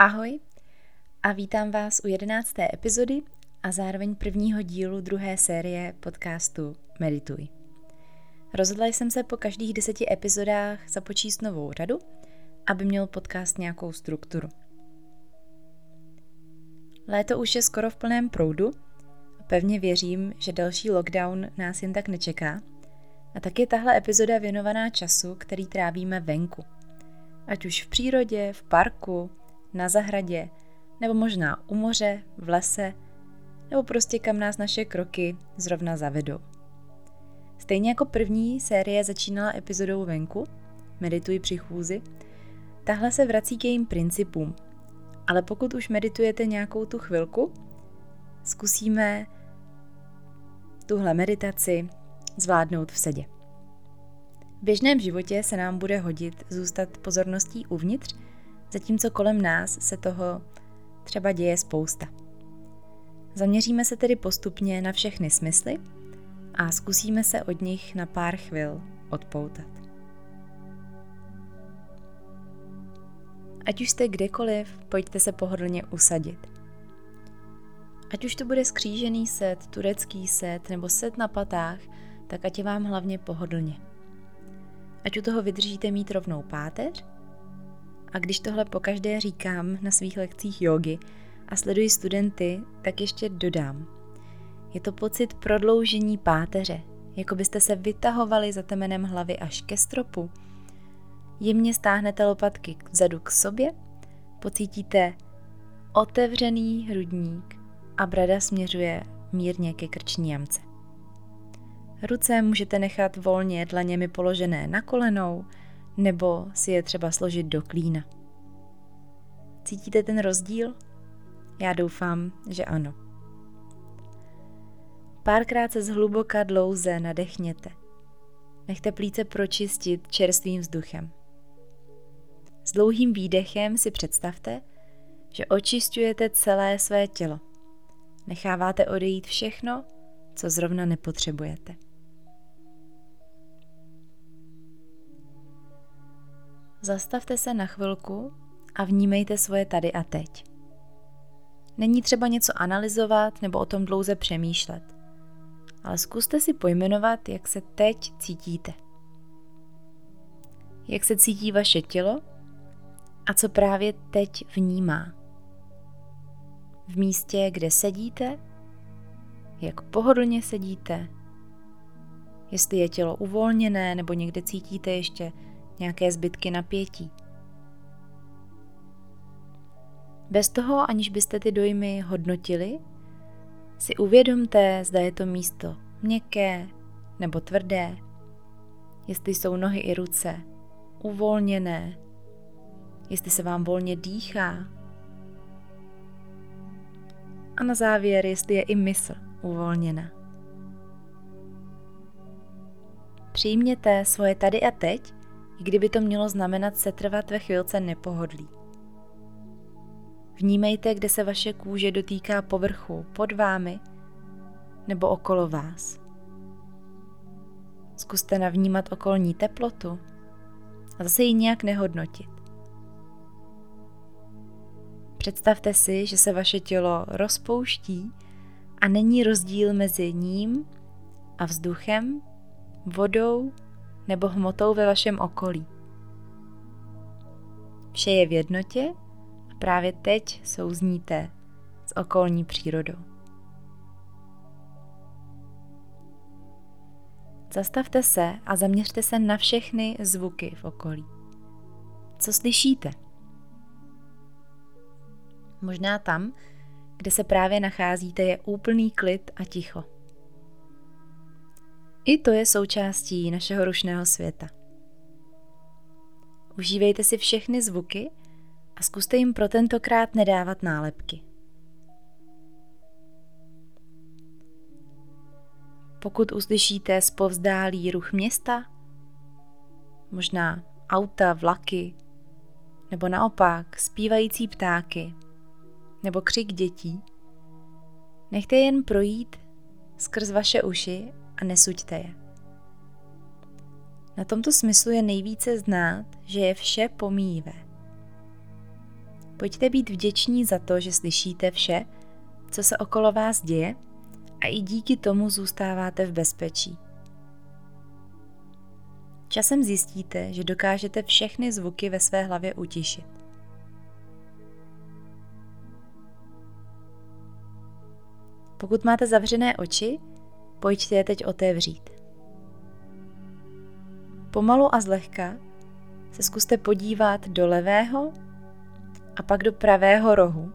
Ahoj a vítám vás u jedenácté epizody a zároveň prvního dílu druhé série podcastu Medituj. Rozhodla jsem se po každých deseti epizodách započíst novou řadu, aby měl podcast nějakou strukturu. Léto už je skoro v plném proudu a pevně věřím, že další lockdown nás jen tak nečeká a tak je tahle epizoda věnovaná času, který trávíme venku. Ať už v přírodě, v parku, na zahradě, nebo možná u moře, v lese, nebo prostě kam nás naše kroky zrovna zavedou. Stejně jako první série začínala epizodou venku, medituj při chůzi, tahle se vrací k jejím principům. Ale pokud už meditujete nějakou tu chvilku, zkusíme tuhle meditaci zvládnout v sedě. V běžném životě se nám bude hodit zůstat pozorností uvnitř, zatímco kolem nás se toho třeba děje spousta. Zaměříme se tedy postupně na všechny smysly a zkusíme se od nich na pár chvil odpoutat. Ať už jste kdekoliv, pojďte se pohodlně usadit. Ať už to bude skřížený set, turecký set nebo set na patách, tak ať je vám hlavně pohodlně. Ať u toho vydržíte mít rovnou páteř a když tohle pokaždé říkám na svých lekcích jogy a sleduji studenty, tak ještě dodám. Je to pocit prodloužení páteře, jako byste se vytahovali za temenem hlavy až ke stropu. Jemně stáhnete lopatky vzadu k sobě, pocítíte otevřený hrudník a brada směřuje mírně ke krční jamce. Ruce můžete nechat volně dlaněmi položené na kolenou, nebo si je třeba složit do klína. Cítíte ten rozdíl? Já doufám, že ano. Párkrát se zhluboka dlouze nadechněte. Nechte plíce pročistit čerstvým vzduchem. S dlouhým výdechem si představte, že očišťujete celé své tělo. Necháváte odejít všechno, co zrovna nepotřebujete. Zastavte se na chvilku a vnímejte svoje tady a teď. Není třeba něco analyzovat nebo o tom dlouze přemýšlet, ale zkuste si pojmenovat, jak se teď cítíte. Jak se cítí vaše tělo a co právě teď vnímá. V místě, kde sedíte, jak pohodlně sedíte, jestli je tělo uvolněné nebo někde cítíte ještě nějaké zbytky napětí. Bez toho, aniž byste ty dojmy hodnotili, si uvědomte, zda je to místo měkké nebo tvrdé, jestli jsou nohy i ruce uvolněné, jestli se vám volně dýchá. A na závěr, jestli je i mysl uvolněna. Přijměte svoje tady a teď i kdyby to mělo znamenat setrvat ve chvilce nepohodlí. Vnímejte, kde se vaše kůže dotýká povrchu pod vámi nebo okolo vás. Zkuste navnímat okolní teplotu a zase ji nějak nehodnotit. Představte si, že se vaše tělo rozpouští a není rozdíl mezi ním a vzduchem, vodou nebo hmotou ve vašem okolí. Vše je v jednotě a právě teď souzníte s okolní přírodou. Zastavte se a zaměřte se na všechny zvuky v okolí. Co slyšíte? Možná tam, kde se právě nacházíte, je úplný klid a ticho. I to je součástí našeho rušného světa. Užívejte si všechny zvuky a zkuste jim pro tentokrát nedávat nálepky. Pokud uslyšíte zpovzdálý ruch města, možná auta, vlaky, nebo naopak zpívající ptáky, nebo křik dětí, nechte jen projít skrz vaše uši a nesuďte je. Na tomto smyslu je nejvíce znát, že je vše pomíjivé. Pojďte být vděční za to, že slyšíte vše, co se okolo vás děje a i díky tomu zůstáváte v bezpečí. Časem zjistíte, že dokážete všechny zvuky ve své hlavě utišit. Pokud máte zavřené oči, pojďte je teď otevřít. Pomalu a zlehka se zkuste podívat do levého a pak do pravého rohu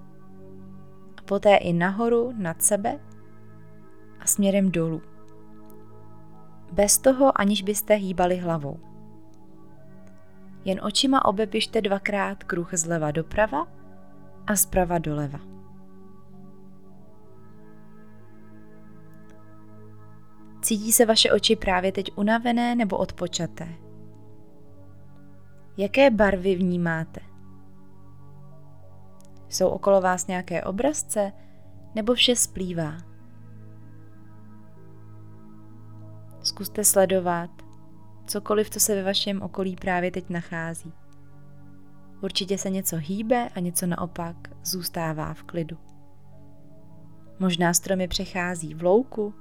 a poté i nahoru nad sebe a směrem dolů. Bez toho, aniž byste hýbali hlavou. Jen očima obepište dvakrát kruh zleva doprava a zprava doleva. Cítí se vaše oči právě teď unavené nebo odpočaté? Jaké barvy vnímáte? Jsou okolo vás nějaké obrazce nebo vše splývá? Zkuste sledovat cokoliv, co se ve vašem okolí právě teď nachází. Určitě se něco hýbe a něco naopak zůstává v klidu. Možná stromy přechází v louku,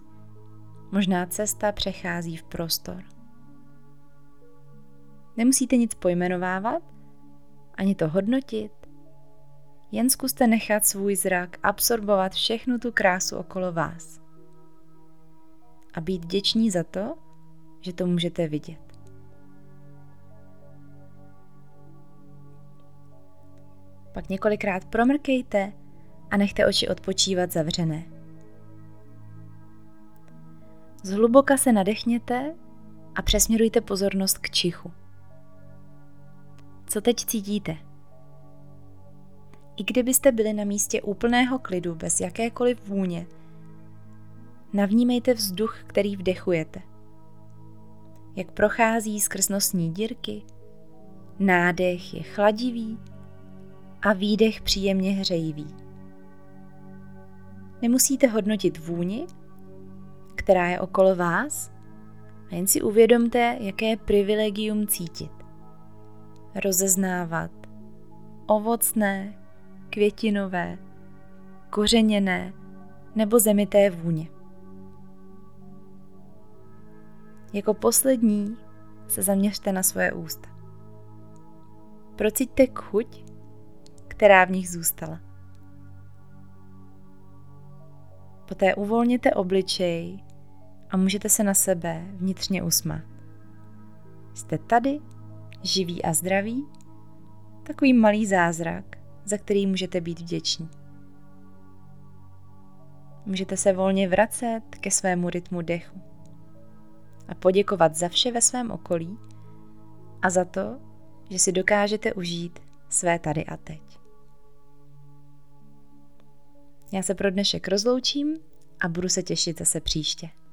možná cesta přechází v prostor. Nemusíte nic pojmenovávat, ani to hodnotit, jen zkuste nechat svůj zrak absorbovat všechnu tu krásu okolo vás. A být vděční za to, že to můžete vidět. Pak několikrát promrkejte a nechte oči odpočívat zavřené. Zhluboka se nadechněte a přesměrujte pozornost k čichu. Co teď cítíte? I kdybyste byli na místě úplného klidu bez jakékoliv vůně, navnímejte vzduch, který vdechujete. Jak prochází skrz nosní dírky, nádech je chladivý a výdech příjemně hřejivý. Nemusíte hodnotit vůni, která je okolo vás, a jen si uvědomte, jaké je privilegium cítit. Rozeznávat ovocné, květinové, kořeněné nebo zemité vůně. Jako poslední se zaměřte na svoje ústa. Prociťte chuť, která v nich zůstala. Poté uvolněte obličej a můžete se na sebe vnitřně usmát. Jste tady, živí a zdraví, takový malý zázrak, za který můžete být vděční. Můžete se volně vracet ke svému rytmu dechu a poděkovat za vše ve svém okolí a za to, že si dokážete užít své tady a teď. Já se pro dnešek rozloučím a budu se těšit zase příště.